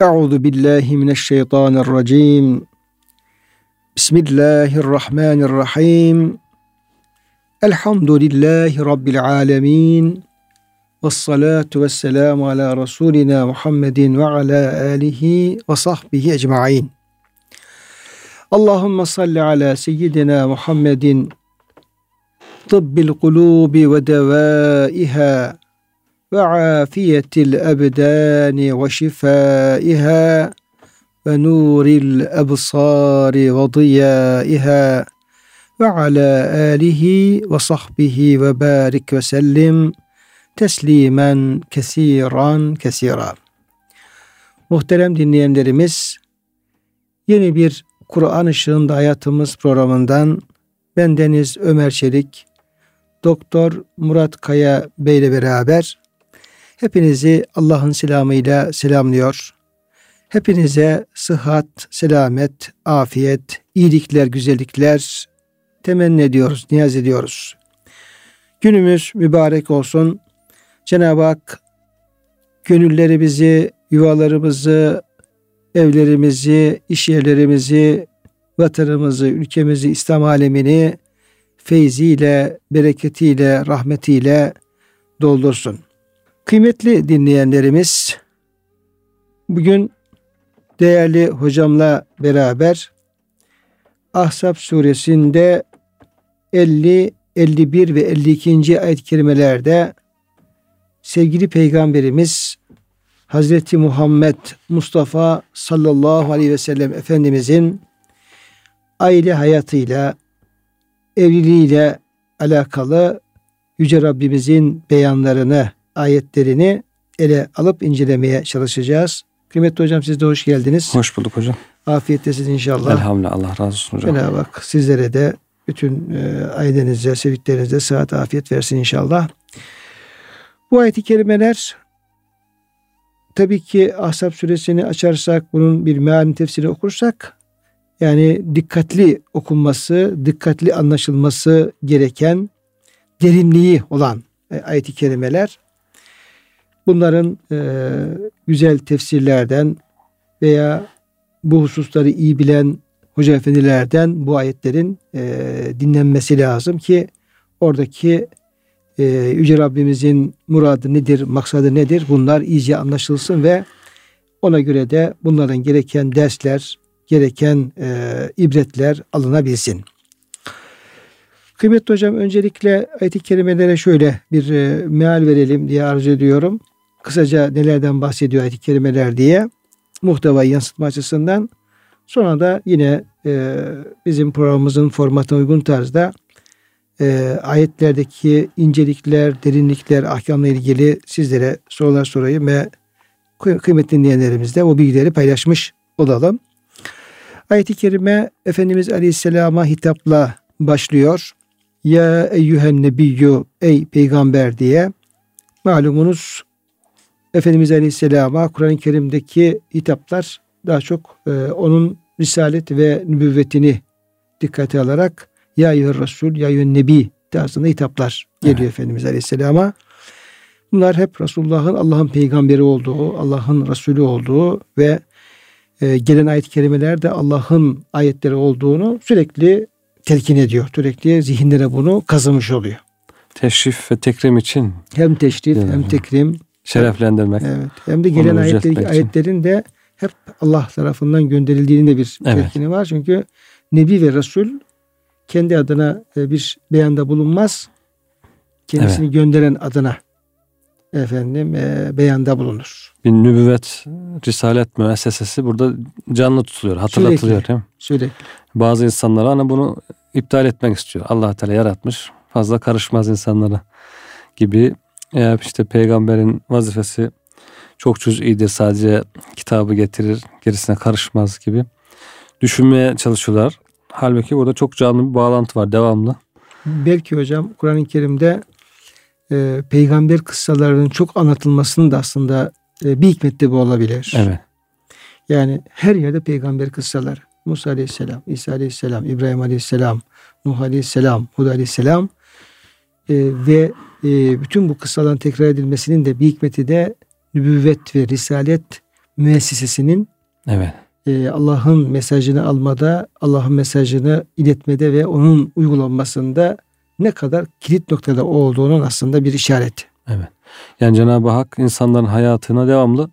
Euzu billahi mineşşeytanirracim. Bismillahirrahmanirrahim. Elhamdülillahi rabbil alamin. Ves salatu vesselamu ala rasulina Muhammedin ve ala alihi ve sahbihi ecmaîn. Allahumme salli ala seyyidina Muhammedin tıbbil kulubi ve devaiha ve afiyetil ebdani ve şifaiha ve nuril ebsari ve diyaiha ve ala alihi ve sahbihi ve barik ve sellim teslimen kesiran kesira. Muhterem dinleyenlerimiz yeni bir Kur'an ışığında hayatımız programından ben Deniz Ömer Çelik, Doktor Murat Kaya Bey ile beraber hepinizi Allah'ın selamıyla selamlıyor. Hepinize sıhhat, selamet, afiyet, iyilikler, güzellikler temenni ediyoruz, niyaz ediyoruz. Günümüz mübarek olsun. Cenab-ı Hak gönüllerimizi, yuvalarımızı, evlerimizi, iş yerlerimizi, vatanımızı, ülkemizi, İslam alemini feyziyle, bereketiyle, rahmetiyle doldursun. Kıymetli dinleyenlerimiz, bugün değerli hocamla beraber Ahzab suresinde 50, 51 ve 52. ayet-i kerimelerde sevgili peygamberimiz Hazreti Muhammed Mustafa sallallahu aleyhi ve sellem Efendimizin aile hayatıyla, evliliğiyle alakalı Yüce Rabbimizin beyanlarını, ayetlerini ele alıp incelemeye çalışacağız. Kıymetli hocam siz de hoş geldiniz. Hoş bulduk hocam. Afiyettesiniz inşallah. Elhamdülillah Allah razı olsun hocam. Cenab-ı Hak sizlere de bütün e, ailenize, sevdiklerinize sıhhat, afiyet versin inşallah. Bu ayet-i kerimeler tabii ki Ahzab suresini açarsak, bunun bir mealini tefsiri okursak yani dikkatli okunması, dikkatli anlaşılması gereken derinliği olan e, ayet-i kerimeler. Bunların e, güzel tefsirlerden veya bu hususları iyi bilen hoca efendilerden bu ayetlerin e, dinlenmesi lazım ki oradaki e, Yüce Rabbimizin muradı nedir, maksadı nedir bunlar iyice anlaşılsın ve ona göre de bunların gereken dersler, gereken e, ibretler alınabilsin. Kıymetli hocam öncelikle ayet-i kerimelere şöyle bir e, meal verelim diye arzu ediyorum. Kısaca nelerden bahsediyor ayet-i kerimeler diye muhtevayı yansıtma açısından. Sonra da yine e, bizim programımızın formatına uygun tarzda e, ayetlerdeki incelikler, derinlikler, ahkamla ilgili sizlere sorular sorayım ve kıymetli dinleyenlerimizle o bilgileri paylaşmış olalım. Ayet-i Kerime Efendimiz Aleyhisselam'a hitapla başlıyor. Ya eyyühen nebiyyü ey peygamber diye. Malumunuz Efendimiz Aleyhisselam'a Kur'an-ı Kerim'deki hitaplar daha çok e, onun risalet ve nübüvvetini dikkate alarak ya eyyüher Resul, ya eyyühen Nebi tarzında hitaplar geliyor evet. Efendimiz Aleyhisselam'a. Bunlar hep Resulullah'ın Allah'ın peygamberi olduğu, Allah'ın Resulü olduğu ve e, gelen ayet-i kerimelerde Allah'ın ayetleri olduğunu sürekli telkin ediyor. Sürekli zihinlere bunu kazımış oluyor. Teşrif ve tekrim için. Hem teşrif hem tekrim. Şereflendirmek. Evet. Hem de gelen ayetlerin, ayetlerin de hep Allah tarafından gönderildiğinde de bir evet. telkini var. Çünkü Nebi ve Resul kendi adına e, bir beyanda bulunmaz. Kendisini evet. gönderen adına efendim e, beyanda bulunur. Bir nübüvvet, risalet müessesesi burada canlı tutuluyor, hatırlatılıyor sürekli, değil mi? Sürekli. Bazı insanlar hani bunu iptal etmek istiyor. Allah Teala yaratmış. Fazla karışmaz insanlara gibi. Eğer işte peygamberin vazifesi çok cüz'idir. Sadece kitabı getirir, gerisine karışmaz gibi düşünmeye çalışıyorlar. Halbuki burada çok canlı bir bağlantı var, devamlı. Belki hocam Kur'an-ı Kerim'de e, peygamber kıssalarının çok anlatılmasının da aslında e, bir hikmeti bu olabilir. Evet. Yani her yerde peygamber kıssaları. Musa Aleyhisselam, İsa Aleyhisselam, İbrahim Aleyhisselam, Nuh Aleyhisselam, Hud Aleyhisselam e, ve e, bütün bu kıssaların tekrar edilmesinin de bir hikmeti de nübüvvet ve risalet müessesesinin Evet. e, Allah'ın mesajını almada, Allah'ın mesajını iletmede ve onun uygulanmasında ne kadar kilit noktada olduğunun aslında bir işareti. Evet. Yani Cenab-ı Hak insanların hayatına devamlı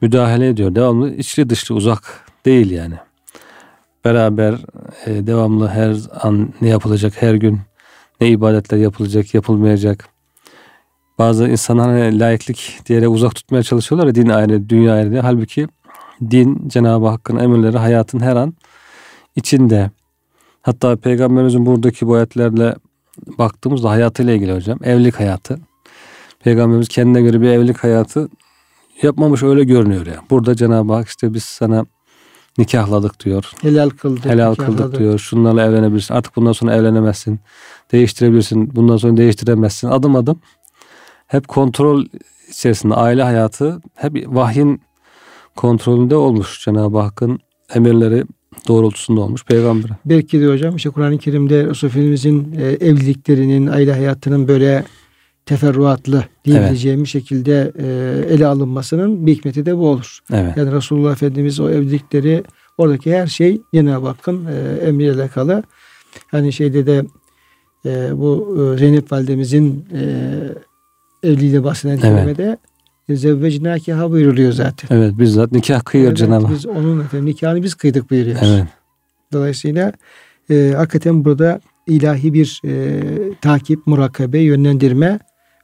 müdahale ediyor. Devamlı içli dışlı uzak değil yani. Beraber e, devamlı her an ne yapılacak her gün ne ibadetler yapılacak yapılmayacak. Bazı insanlar hani laiklik diyerek uzak tutmaya çalışıyorlar ya din ayrı dünya ayrı diye. Halbuki din Cenab-ı Hakk'ın emirleri hayatın her an içinde. Hatta Peygamberimizin buradaki bu ayetlerle baktığımızda hayatıyla ilgili hocam. Evlilik hayatı. Peygamberimiz kendine göre bir evlilik hayatı yapmamış öyle görünüyor ya. Burada Cenab-ı Hak işte biz sana nikahladık diyor. Helal kıldık. Helal nikahladık. kıldık diyor. Şunlarla evlenebilirsin. Artık bundan sonra evlenemezsin. Değiştirebilirsin. Bundan sonra değiştiremezsin. Adım adım hep kontrol içerisinde aile hayatı hep vahyin kontrolünde olmuş. Cenab-ı Hakk'ın emirleri doğrultusunda olmuş peygambere. Belki de hocam işte Kur'an-ı Kerim'de Resul Efendimizin e, evliliklerinin, aile hayatının böyle teferruatlı diyebileceğimiz şekilde e, ele alınmasının bir hikmeti de bu olur. Evet. Yani Resulullah Efendimiz o evlilikleri oradaki her şey Cenab-ı Hakk'ın e, emriyle alakalı. Hani şeyde de e, bu e, Zeynep validemizin e, evliliğiyle bahseden Evet. kelimede zevvecnâkiha buyuruluyor zaten. Evet bizzat nikah kıyıyor Evet, Cenab-ı Hak. Biz onun efendim nikahını biz kıydık buyuruyoruz. Evet. Dolayısıyla e, hakikaten burada ilahi bir e, takip, murakabe, yönlendirme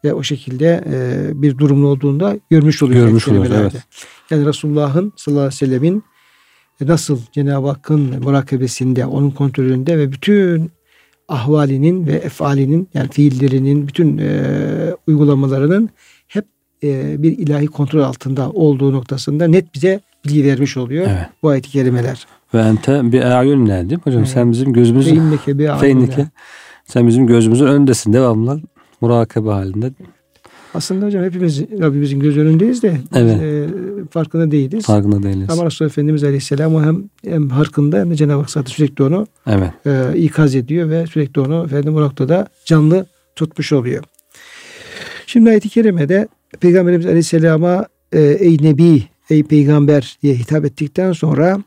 ve o şekilde e, bir durumlu olduğunda görmüş oluyor. Görmüş oluyoruz, kelimelerde. Yani Resulullah'ın sallallahu aleyhi ve sellemin nasıl Cenab-ı Hakk'ın murakabesinde, onun kontrolünde ve bütün ahvalinin ve efalinin yani fiillerinin bütün e, uygulamalarının hep e, bir ilahi kontrol altında olduğu noktasında net bize bilgi vermiş oluyor Evet. bu ayet-i kerimeler. Ve ente bir ayun ne değil mi hocam? Evet. Sen bizim gözümüzün Feinneke bi. Sen bizim gözümüzün önündesin devamlı murakabe halinde. Aslında hocam hepimiz Rabbimizin göz önündeyiz de Evet. e, farkında değiliz. Farkında değiliz. Ama Resulullah Efendimiz Aleyhisselam o hem, hem farkında hem de Cenab-ı Hak zaten sürekli onu Evet. e, ikaz ediyor ve sürekli onu efendim bu noktada canlı tutmuş oluyor. Şimdi ayet-i kerimede Peygamberimiz Aleyhisselam'a e, ey Nebi, ey Peygamber diye hitap ettikten sonra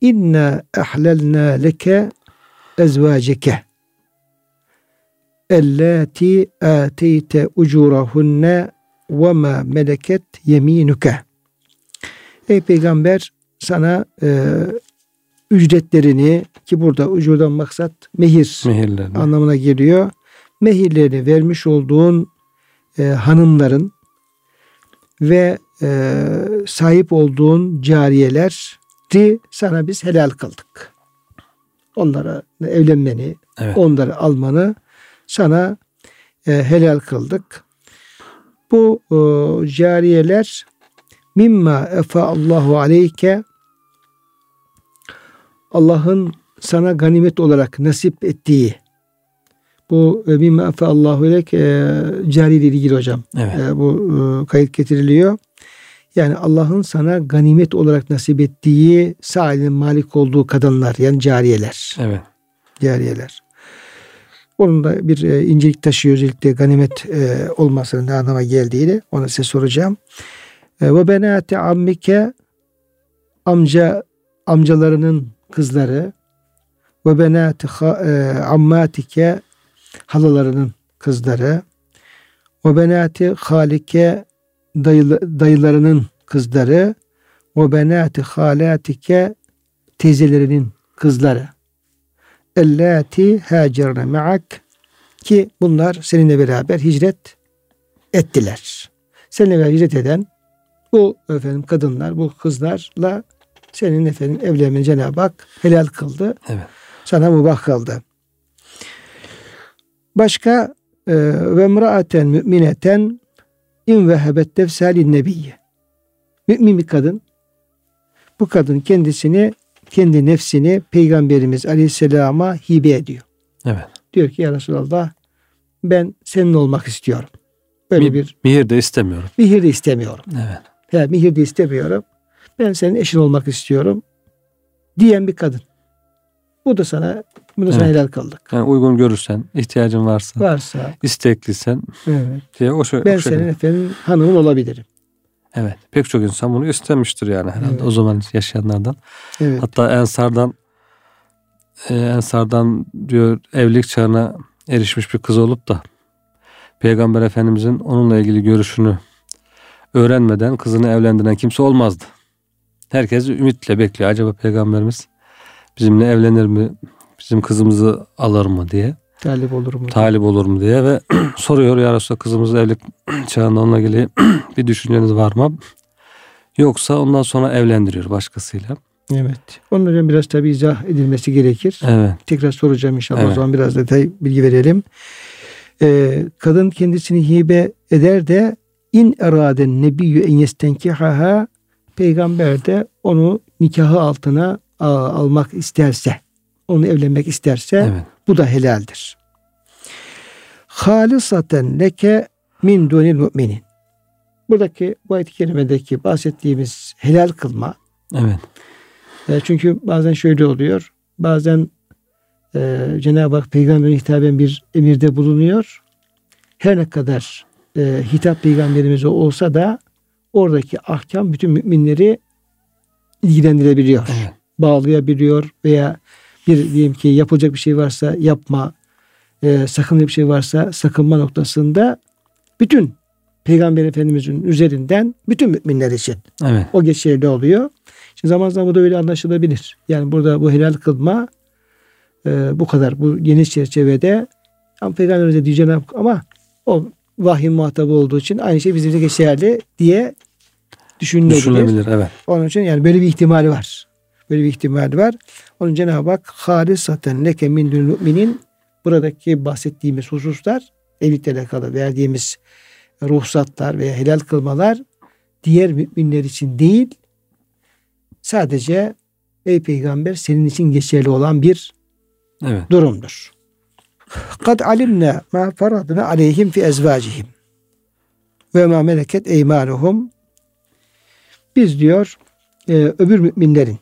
inna ahlelna leke ezvaceke ellati ateyte ucurahunne ve ma meleket yeminuke Ey Peygamber sana e, ücretlerini ki burada ucurdan maksat mehir Mehirlerini. anlamına geliyor. Mehirlerini vermiş olduğun e, hanımların ve e, sahip olduğun cariyeleri sana biz helal kıldık. Onlara evlenmeni, Evet. onları almanı sana e, helal kıldık. Bu e, cariyeler mimma efa Allahu aleyke Allah'ın sana ganimet olarak nasip ettiği bu e, mimma efa Allahu aleyke e, cari ile ilgili hocam. Evet. E, bu e, kayıt getiriliyor. Yani Allah'ın sana ganimet olarak nasip ettiği sahilin malik olduğu kadınlar yani cariyeler Evet. cariyeler. Onun da bir e, incelik taşıyor özellikle ganimet e, olmasının ne anlama geldiğini. Onu size soracağım. E, ve benate ammike amca amcalarının kızları. Ve benate ammatike halalarının kızları. Ve benate halike dayılı- dayılarının kızları. Ve benate halatike teyzelerinin kızları ellati hacerne ma'ak ki bunlar seninle beraber hicret ettiler. Seninle beraber hicret eden bu efendim kadınlar, bu kızlarla senin efendim evlenmeni Cenab-ı Hak helal kıldı. Evet. Sana mubah kıldı. Başka e, ve mraaten mümineten in vehebet nefsalin nebiyye. Mümin bir kadın. Bu kadın kendisini kendi nefsini Peygamberimiz Aleyhisselam'a hibe ediyor. Evet. Diyor ki ya Resulallah ben senin olmak istiyorum. Böyle Mi- bir Mihir de istemiyorum. mihir de istemiyorum. Evet. He, mihir de istemiyorum. Ben senin eşin olmak istiyorum. Diyen bir kadın. Bu da sana bunu da sana Evet. helal kıldık. Yani uygun görürsen, ihtiyacın varsa, Varsa istekliysen evet, diye o, şö- ben o şekilde. senin efendim hanımın olabilirim. Evet. Pek çok insan bunu istemiştir yani herhalde Evet. o zaman yaşayanlardan. Evet. Hatta Ensar'dan e, Ensar'dan diyor evlilik çağına erişmiş bir kız olup da Peygamber Efendimizin onunla ilgili görüşünü öğrenmeden kızını evlendiren kimse olmazdı. Herkes ümitle bekliyor. Acaba Peygamberimiz bizimle evlenir mi? Bizim kızımızı alır mı diye. Talip olur mu? Talip olur mu diye ve soruyor ya Resulallah kızımız evlilik çağında onunla ilgili bir düşünceniz var mı? Yoksa ondan sonra evlendiriyor başkasıyla. Evet. Onun hocam biraz tabii izah edilmesi gerekir. Evet. Tekrar soracağım inşallah. O Evet. zaman biraz detay bilgi verelim. Ee, kadın kendisini hibe eder de in eraden nebiyyü en yestenkihaha peygamber de onu nikahı altına a, almak isterse onu evlenmek isterse Evet. bu da helaldir. Halisaten leke min dunil müminin. Buradaki bu ayet-i kerimedeki bahsettiğimiz helal kılma Evet. e, çünkü bazen şöyle oluyor. Bazen e, Cenab-ı Hak peygamberine hitaben bir emirde bulunuyor. Her ne kadar e, hitap peygamberimize olsa da oradaki ahkam bütün müminleri ilgilendirebiliyor. Evet. Bağlayabiliyor veya bir diyelim ki yapılacak bir şey varsa yapma, e, sakınacak bir şey varsa sakınma noktasında bütün Peygamber Efendimizin üzerinden bütün müminler için Evet. o geçerli oluyor. Şimdi zaman zaman bu da öyle anlaşılabilir. Yani burada bu helal kılma e, bu kadar bu geniş çerçevede ama Peygamberimize diyeceğim ama o vahyin muhatabı olduğu için aynı şey bizim de geçerli diye düşünülebilir. Düşünülebilir. Evet. Onun için yani böyle bir ihtimali var. Böyle bir ihtimali var. Onun Cenab-ı Hak halisaten leke min müminin buradaki bahsettiğimiz hususlar evlilikle alakalı verdiğimiz ruhsatlar veya helal kılmalar diğer müminler için değil sadece ey peygamber senin için geçerli olan bir Evet. durumdur. Kad alimne ma faradna aleyhim fi ezvacihim ve ma meleket eymanuhum biz diyor e, öbür müminlerin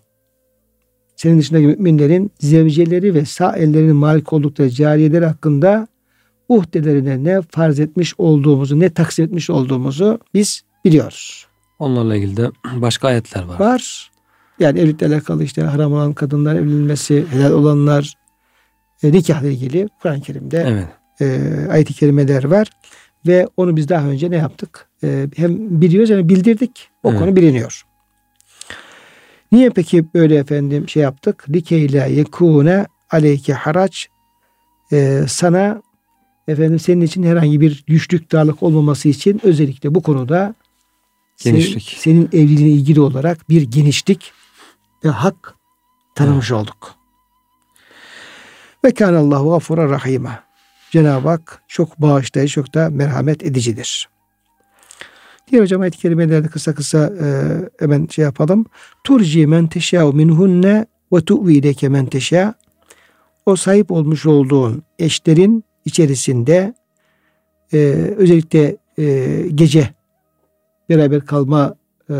senin dışındaki müminlerin zevceleri ve sağ ellerinin malik oldukları cariyeler hakkında uhdelerine ne farz etmiş olduğumuzu ne taksim etmiş olduğumuzu biz biliyoruz. Onlarla ilgili de başka ayetler var. Var. Yani evlilikle alakalı işte haram olan kadınlar evlenilmesi, helal olanlar e, nikahla ilgili Kur'an-ı Kerim'de Evet. e, ayet-i kerimeler var. Ve onu biz daha önce ne yaptık? E, hem biliyoruz hem bildirdik. O Evet. konu biliniyor. Niye peki böyle efendim şey yaptık? Likeyle yekune aleyke haraç E, sana efendim senin için herhangi bir güçlük darlık olmaması için özellikle bu konuda senin- Genişlik. senin evliliğine ilgili olarak bir genişlik ve hak tanımış olduk. Ve kânallahu gafura rahime. Cenab-ı Hak çok bağışlayıcı, çok da merhamet edicidir. Diğer hocam ayet-i kerimelerde kısa kısa e, hemen şey yapalım. Turci men teşâ'u minhunne ve tu'vi ileke men teşâ. O sahip olmuş olduğun eşlerin içerisinde e, özellikle e, gece beraber kalma e,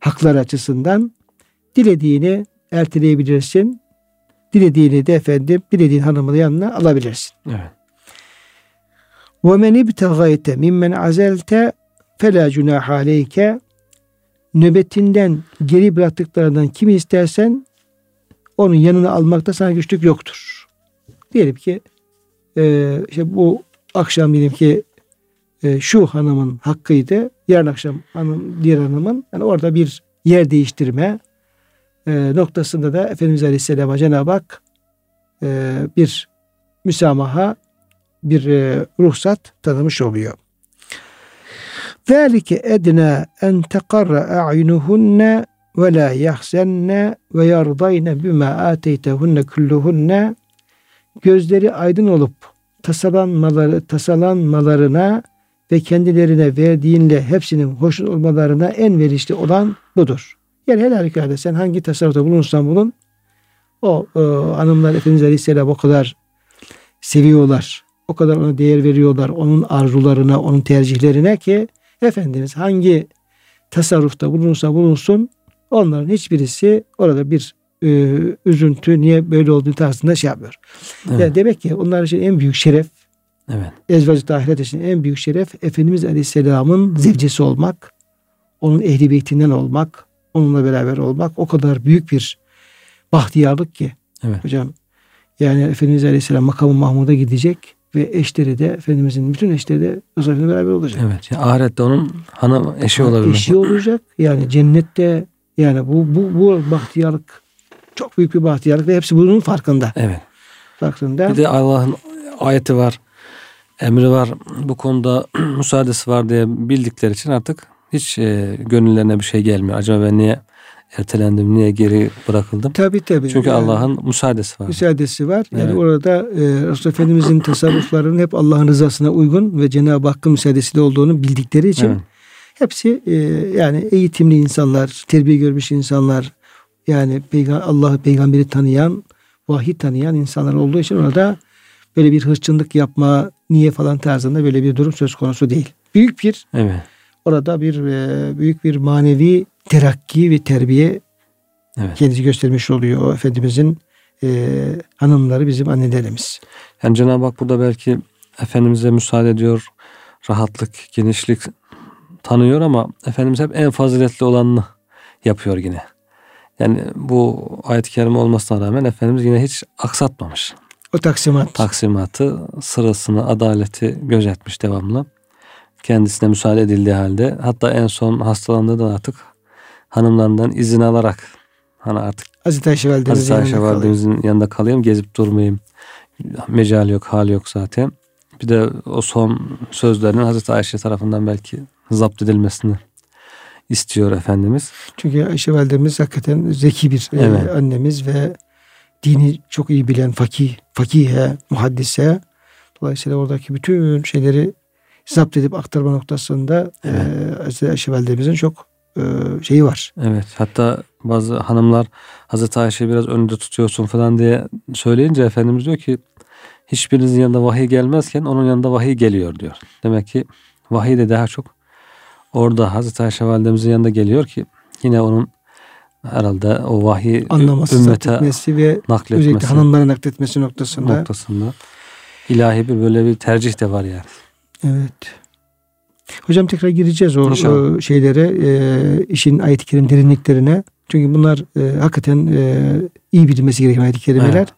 hakları açısından dilediğini erteleyebilirsin. Dilediğini de efendim dilediğin hanımını yanına alabilirsin. Evet. Ve men ibtegayte mimmen azelte fela cunah aleyke nöbetinden geri bıraktıklarından kimi istersen onun yanına almakta sana güçlük yoktur. Diyelim ki e, işte bu akşam diyelim ki e, şu hanımın hakkıydı. Yarın akşam hanım, diğer hanımın yani orada bir yer değiştirme e, noktasında da Efendimiz Aleyhisselam'a Cenab-ı Hak e, bir müsamaha bir e, ruhsat tanımış oluyor. Zalike edna en tekarra a'yunuhunne ve la yahsenne ve yardayne bima ateytehunne kulluhunne gözleri aydın olup tasalanmaları, tasalanmalarına ve kendilerine verdiğinle hepsinin hoşnut olmalarına en verişli olan budur. Yani her halükarda sen hangi tasarrufta bulunursan bulun o e, hanımlar Efendimiz Aleyhisselam o kadar seviyorlar. O kadar ona değer veriyorlar. Onun arzularına, onun tercihlerine ki Efendimiz hangi tasarrufta bulunursa bulunsun onların hiçbirisi orada bir e, üzüntü niye böyle olduğu tarzında şey yapıyor. Evet. Yani demek ki onlar için en büyük şeref evet. ezvacı ahiret için en büyük şeref Efendimiz Aleyhisselam'ın zevcesi olmak, onun ehli beytinden olmak, onunla beraber olmak o kadar büyük bir bahtiyarlık ki. Evet. Hocam yani Efendimiz Aleyhisselam makamı Mahmud'a gidecek ve eşleri de Efendimizin bütün eşleri de Resulullah beraber olacak. Evet. Yani ahirette onun hanım eşi olabilir. Eşi olacak. Yani cennette yani bu bu bu bahtiyarlık çok büyük bir bahtiyarlık ve hepsi bunun farkında. Evet. Farkında. Bir de Allah'ın ayeti var, emri var, bu konuda müsaadesi var diye bildikleri için artık hiç e, gönüllerine bir şey gelmiyor. Acaba ben niye ertelendim, niye geri bırakıldım? Tabii tabii. Çünkü Yani Allah'ın müsaadesi var. müsaadesi var. Yani Evet. orada e, Resulullah Efendimizin tasarruflarının hep Allah'ın rızasına uygun ve Cenab-ı Hakk'ın müsaadesiyle olduğunu bildikleri için Evet. hepsi e, yani eğitimli insanlar, terbiye görmüş insanlar, yani peyga- Allah'ı peygamberi tanıyan, vahiy tanıyan insanlar olduğu için orada böyle bir hırçınlık yapma, niye falan tarzında böyle bir durum söz konusu değil. Büyük bir Evet. Orada bir e, büyük bir manevi terakki ve terbiye Evet. kendisi göstermiş oluyor o Efendimizin e, hanımları bizim annelerimiz. Yani Cenab-ı Hak burada belki Efendimiz'e müsaade ediyor. Rahatlık, genişlik tanıyor ama Efendimiz hep en faziletli olanını yapıyor yine. Yani bu ayet-i kerime olmasına rağmen Efendimiz yine hiç aksatmamış. O taksimat. Taksimatı, sırasını, adaleti gözetmiş devamlı. Kendisine müsaade edildiği halde hatta en son hastalandığı da artık hanımlarından izin alarak hani artık Hazreti Ayşe validemizin Hazreti Ayşe yanında validemizin yanında kalayım gezip durmayayım. Mecal yok, hal yok zaten. Bir de o son sözlerinin Hazreti Ayşe tarafından belki zapt edilmesini istiyor Efendimiz. Çünkü Ayşe validemiz hakikaten zeki bir e, Evet. annemiz ve dini çok iyi bilen fakih, fakihe, muhaddise. Dolayısıyla oradaki bütün şeyleri zapt edip aktarma noktasında e, Hazreti Ayşe validemizin çok e, şeyi var. Evet hatta bazı hanımlar Hazreti Ayşe'yi biraz önünde tutuyorsun falan diye söyleyince Efendimiz diyor ki hiçbirinizin yanında vahiy gelmezken onun yanında vahiy geliyor diyor. Demek ki vahiy de daha çok orada Hazreti Ayşe validemizin yanında geliyor ki yine onun herhalde o vahiy Anlaması, ümmete ve özellikle nakletmesi hanımlara nakletmesi noktasında. noktasında ilahi bir böyle bir tercih de var yani. Evet. Hocam tekrar gireceğiz o e, şeylere, e, işin ayet-i kerim derinliklerine. Çünkü bunlar e, hakikaten e, iyi bilinmesi gereken ayet-i kerimeler. Evet.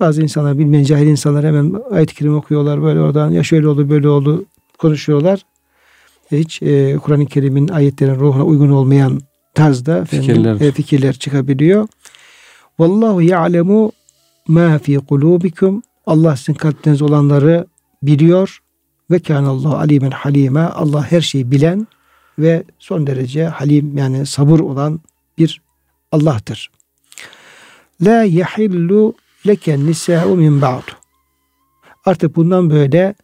Bazı insanlar bilmeyen cahil insanlar hemen ayet-i kerim okuyorlar böyle oradan ya şöyle oldu böyle oldu konuşuyorlar. E, Hiç e, Kur'an-ı Kerim'in ayetlerin ruhuna uygun olmayan tarzda efendim, Fikirler. e, fikirler çıkabiliyor. Vallahu ya'lemu ma fi kulubikum. Allah sizin kalplerinizde olanları biliyor. Ve kânallahu alimen halime. Allah her şeyi bilen ve son derece halim yani sabır olan bir Allah'tır. La yahillu leken nisa'u min ba'du. Artık bundan böyle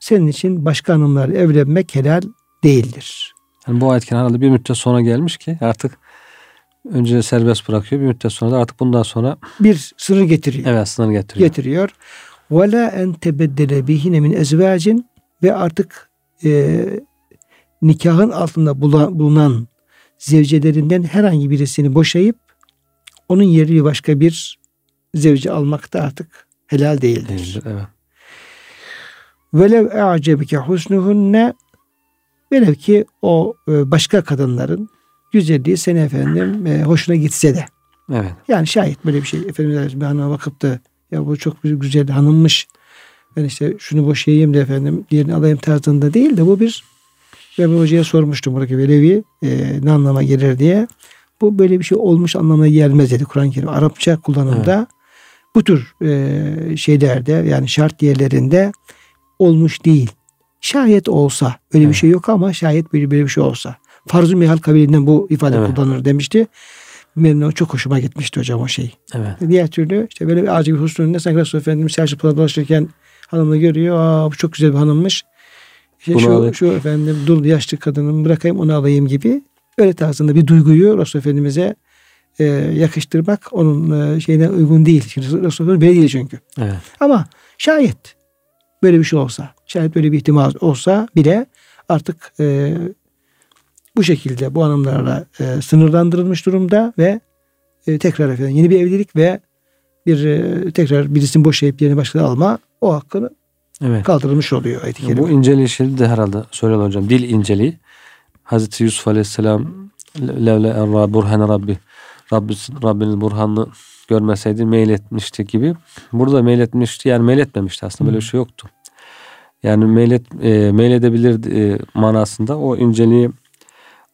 senin için başka hanımlar evlenmek helal değildir. Yani bu ayet herhalde bir müddet sonra gelmiş ki artık önce serbest bırakıyor bir müddet sonra da artık bundan sonra Bir sınır getiriyor. evet sınır getiriyor. getiriyor. Ve la en tebeddele bihine min ezvacin ve artık e, nikahın altında bulunan zevcelerinden herhangi birisini boşayıp onun yerine başka bir zevce almak da artık helal değildir. Evet. Velev e'acebike husnuhunne velev ki o e, başka kadınların güzelliği seni efendim e, hoşuna gitse de. Evet. Yani şayet böyle bir şey Efendimiz bir hanıma bakıp da ya bu çok güzel hanımmış ben işte şunu boşayayım da efendim diğerini alayım tarzında değil de bu bir ben bir hocaya sormuştum buradaki velevi e, ne anlama gelir diye. Bu böyle bir şey olmuş anlamına gelmez dedi Kur'an-ı Kerim. Arapça kullanımda bu tür e, şeylerde yani şart yerlerinde olmuş değil. Şayet olsa öyle bir Evet. şey yok ama şayet böyle, böyle bir şey olsa. Farz-ı mihal kabilinden bu ifade Evet. kullanılır demişti. O çok hoşuma gitmişti hocam o şey. Evet. Diğer türlü işte böyle bir acil bir husnun ne sanki Resulullah Efendimiz çarşı pazarda dolaşırken hanımla görüyor. Aa bu çok güzel bir hanımmış. İşte Bunu şu, alayım. şu efendim dul yaşlı kadını bırakayım onu alayım gibi. Öyle tarzında bir duyguyu Resulullah Efendimiz'e e, yakıştırmak onun e, şeyine uygun değil. Şimdi Resulullah Efendimiz böyle değil çünkü. Evet. Ama şayet böyle bir şey olsa, şayet böyle bir ihtimal olsa bile artık e, bu şekilde bu hanımlarla e, sınırlandırılmış durumda ve e, tekrar efendim yeni bir evlilik ve bir e, tekrar birisini boşayıp yerine başkasını alma o hakkını Evet. kaldırılmış oluyor ayet-i Bu kerime. inceliği şimdi de herhalde söyle hocam. Dil inceliği. Hazreti Yusuf Aleyhisselam levle erra burhane Rabbi Rabbi Rabbinin burhanını görmeseydi meyletmişti gibi. Burada meyletmişti yani meyletmemişti aslında böyle bir şey yoktu. Yani meylet e, meyledebilir e, manasında o inceliği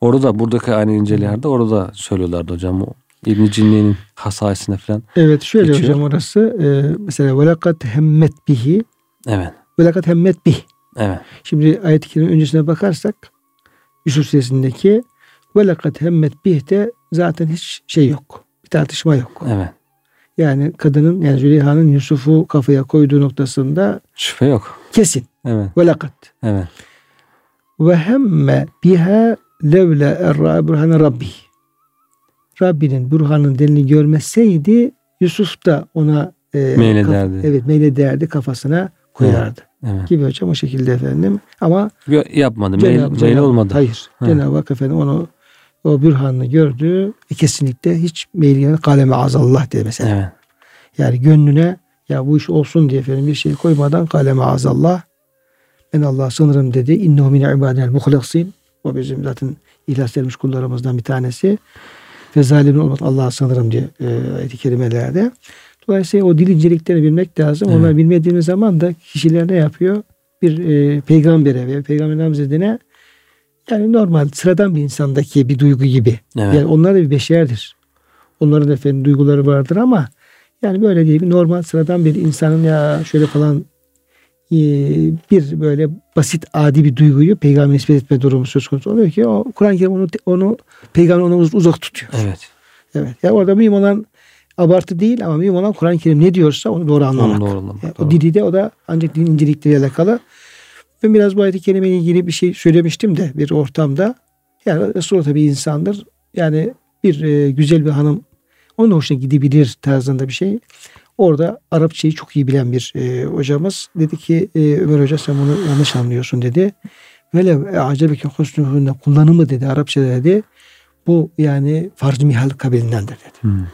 orada buradaki aynı incelerde orada söylüyorlardı hocam o İbn Cinni'nin hasayisine falan. Evet şöyle geçiyor. hocam orası e, mesela velakat hemmet bihi Evet. Velakat hemmet bih. Evet. Şimdi ayet-i kerime öncesine bakarsak Yusuf suresindeki velakat hemmet bih de zaten hiç şey yok. Bir tartışma yok. Evet. Yani kadının yani Züleyha'nın Yusuf'u kafaya koyduğu noktasında şüphe yok. Kesin. Evet. Velakat. Evet. Ve hemme biha levle erra burhane rabbi. Rabbinin burhanın delini görmeseydi Yusuf da ona e, meylederdi. Kaf- evet meylederdi kafasına koyardı. Evet. Evet. Gibi hocam o şekilde efendim. Ama yapmadı. Cenab- mail, olmadı. Hayır. Hı. Cenab-ı Hak efendim onu o bürhanını gördü. E, kesinlikle hiç meyil kaleme azallah diye mesela. Evet. Yani gönlüne ya bu iş olsun diye efendim bir şey koymadan kaleme azallah. Ben Allah sınırım dedi. İnnehu min ibadel muhlasin. O bizim zaten ihlas edilmiş kullarımızdan bir tanesi. Ve zalimin olmak Allah'a sanırım diye e, ayet-i kerimelerde. Dolayısıyla o dil inceliklerini bilmek lazım. Evet. Onları bilmediğimiz zaman da kişiler ne yapıyor? Bir e, peygambere veya peygamber hazretine yani normal sıradan bir insandaki bir duygu gibi. Evet. Yani onlar da bir beşerdir. Onların da efendim duyguları vardır ama yani böyle değil normal sıradan bir insanın ya şöyle falan bir böyle basit adi bir duyguyu peygamber nispet etme durumu söz konusu oluyor ki o Kur'an-ı Kerim onu, onu peygamber onu uzak tutuyor. Evet. Evet. Yani orada mühim olan abartı değil ama mühim olan Kur'an-ı Kerim ne diyorsa onu doğru anlamak. Onu doğru anlamak. Yani o dili de o da ancak din incelikleriyle alakalı. Ben biraz bu ayet-i kerimeyle ilgili bir şey söylemiştim de bir ortamda. Yani Resulullah tabi insandır. Yani bir e, güzel bir hanım onun hoşuna gidebilir tarzında bir şey. Orada Arapçayı çok iyi bilen bir e, hocamız dedi ki e, Ömer Hoca sen bunu yanlış anlıyorsun dedi. Böyle acebeke husnuhunne kullanımı dedi Arapçada dedi. Bu yani farz mihal kabilindendir dedi. Hmm.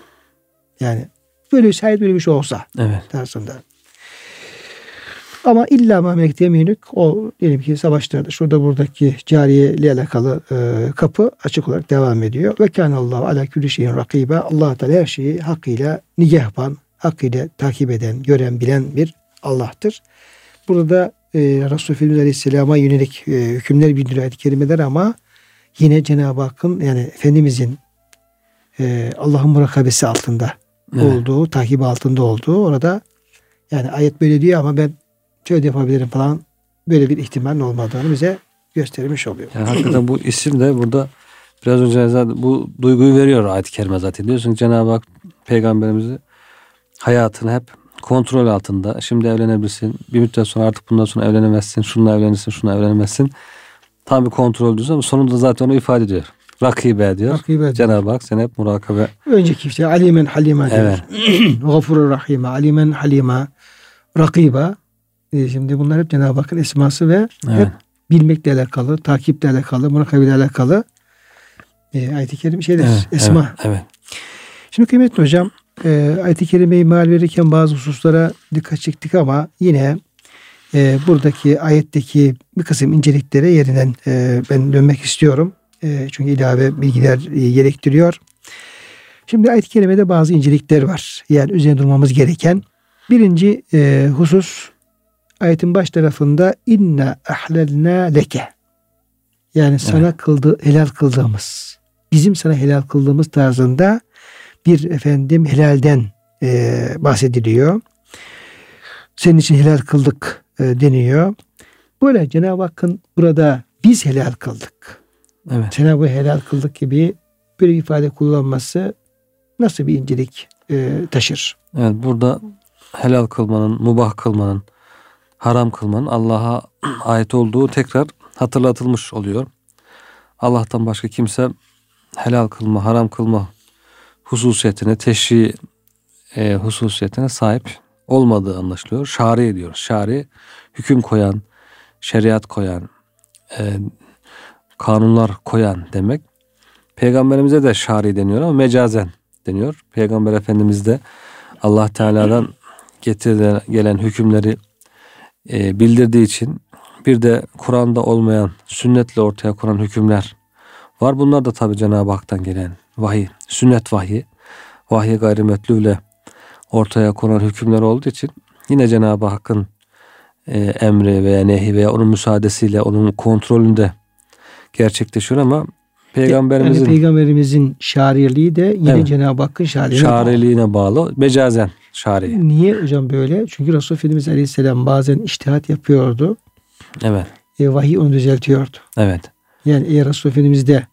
Yani böyle şayet böyle bir şey olsa evet. tarzında. Ama illa ma melekte o diyelim ki savaşlarda şurada buradaki cariye ile alakalı e, kapı açık olarak devam ediyor. Ve kânallahu ala külli şeyin rakibe. Allah Teala her şeyi hakkıyla nigehban, hakkıyla takip eden, gören, bilen bir Allah'tır. Burada e, Resulü Efendimiz Aleyhisselam'a yönelik e, hükümler bildiriyor ayet-i kerimeler ama yine Cenab-ı Hakk'ın yani Efendimizin e, Allah'ın murakabesi altında evet. olduğu, takip altında olduğu orada yani ayet böyle diyor ama ben şöyle yapabilirim falan böyle bir ihtimalin olmadığını bize göstermiş oluyor. Yani hakikaten bu isim de burada biraz önce zaten bu duyguyu veriyor ayet-i kerime zaten. Diyorsun Cenab-ı Hak peygamberimizi hayatını hep kontrol altında. Şimdi evlenebilirsin. Bir müddet sonra artık bundan sonra evlenemezsin. Şununla evlenirsin, şununla evlenemezsin. Tam bir kontrol diyorsun ama sonunda zaten onu ifade ediyor. Rakibe diyor. Rakibe Cenab-ı Hak sen hep murakabe. Önceki işte alimen halima diyor. Evet. Gafurur rahime. Alimen halima. Rakiba. E şimdi bunlar hep Cenab-ı Hakk'ın esması ve evet. hep bilmekle alakalı, takiple alakalı, murakabeyle alakalı e, ayet-i kerim şeyler, evet, esma. Evet, evet. Şimdi kıymetli hocam e, ayet-i kerimeyi mal verirken bazı hususlara dikkat çektik ama yine e, buradaki ayetteki bir kısım inceliklere yerinden e, ben dönmek istiyorum. E, çünkü ilave bilgiler e, gerektiriyor. Şimdi ayet-i kerimede bazı incelikler var. Yani üzerine durmamız gereken. Birinci e, husus ayetin baş tarafında inna ahlelna leke. Yani sana evet. kıldı, helal kıldığımız, bizim sana helal kıldığımız tarzında bir efendim helalden e, bahsediliyor. Senin için helal kıldık e, deniyor. Böyle Cenab-ı Hakk'ın burada biz helal kıldık. Evet. Cenab-ı helal kıldık gibi bir ifade kullanması nasıl bir incelik e, taşır? Evet burada helal kılmanın, mubah kılmanın, haram kılmanın Allah'a ait olduğu tekrar hatırlatılmış oluyor. Allah'tan başka kimse helal kılma, haram kılma hususiyetine, teşri e, hususiyetine sahip olmadığı anlaşılıyor. Şari ediyoruz. Şari hüküm koyan, şeriat koyan, e, kanunlar koyan demek. Peygamberimize de şari deniyor ama mecazen deniyor. Peygamber Efendimiz de Allah Teala'dan getirilen gelen hükümleri e, bildirdiği için bir de Kur'an'da olmayan sünnetle ortaya konan hükümler var. Bunlar da tabi Cenab-ı Hak'tan gelen vahiy, sünnet vahyi, vahiy gayrimetlüyle ortaya konan hükümler olduğu için yine Cenab-ı Hakk'ın e, emri veya nehi veya onun müsaadesiyle onun kontrolünde gerçekleşiyor ama peygamberimizin yani peygamberimizin şairliği de yine evet. Cenab-ı Hakk'ın şairliğine, şairliğine bağlı. bağlı. Mecazen şari. Niye hocam böyle? Çünkü Resul Efendimiz Aleyhisselam bazen iştihat yapıyordu. Evet. E, vahiy onu düzeltiyordu. Evet. Yani eğer Resul Efendimiz de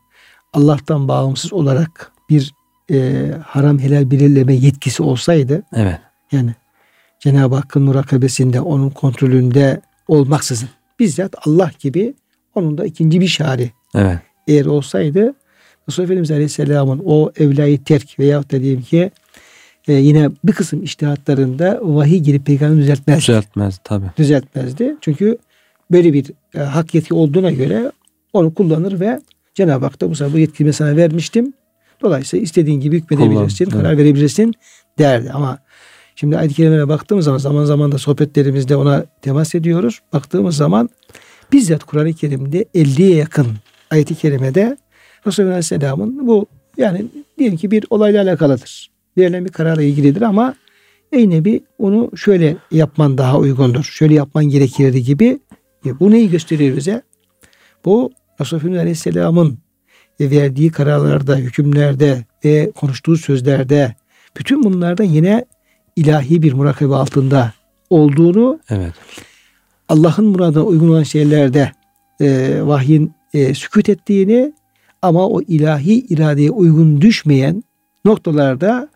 Allah'tan bağımsız olarak bir e, haram helal belirleme yetkisi olsaydı evet. yani Cenab-ı Hakk'ın murakabesinde onun kontrolünde olmaksızın bizzat Allah gibi onun da ikinci bir şari evet. eğer olsaydı Resulullah Efendimiz Aleyhisselam'ın o evlayı terk veya da diyeyim ki e, yine bir kısım iştihatlarında vahiy gelip peygamber düzeltmez. Düzeltmez tabi. Düzeltmezdi. Çünkü böyle bir e, hak yetki olduğuna göre onu kullanır ve Cenab-ı Hak da bu bu yetkiyi sana vermiştim. Dolayısıyla istediğin gibi hükmedebilirsin, Kullan, karar evet. verebilirsin derdi. Ama şimdi ayet-i kerimelere baktığımız zaman zaman zaman da sohbetlerimizde ona temas ediyoruz. Baktığımız zaman bizzat Kur'an-ı Kerim'de 50'ye yakın ayet-i kerimede Resulullah Aleyhisselam'ın bu yani diyelim ki bir olayla alakalıdır. Verilen bir kararla ilgilidir ama ey Nebi onu şöyle yapman daha uygundur. Şöyle yapman gerekirdi gibi. E, bu neyi gösteriyor bize? Bu Resulullah Aleyhisselam'ın verdiği kararlarda, hükümlerde ve konuştuğu sözlerde bütün bunlarda yine ilahi bir murakabe altında olduğunu evet. Allah'ın muradına uygun olan şeylerde e, vahyin e, sükut ettiğini ama o ilahi iradeye uygun düşmeyen noktalarda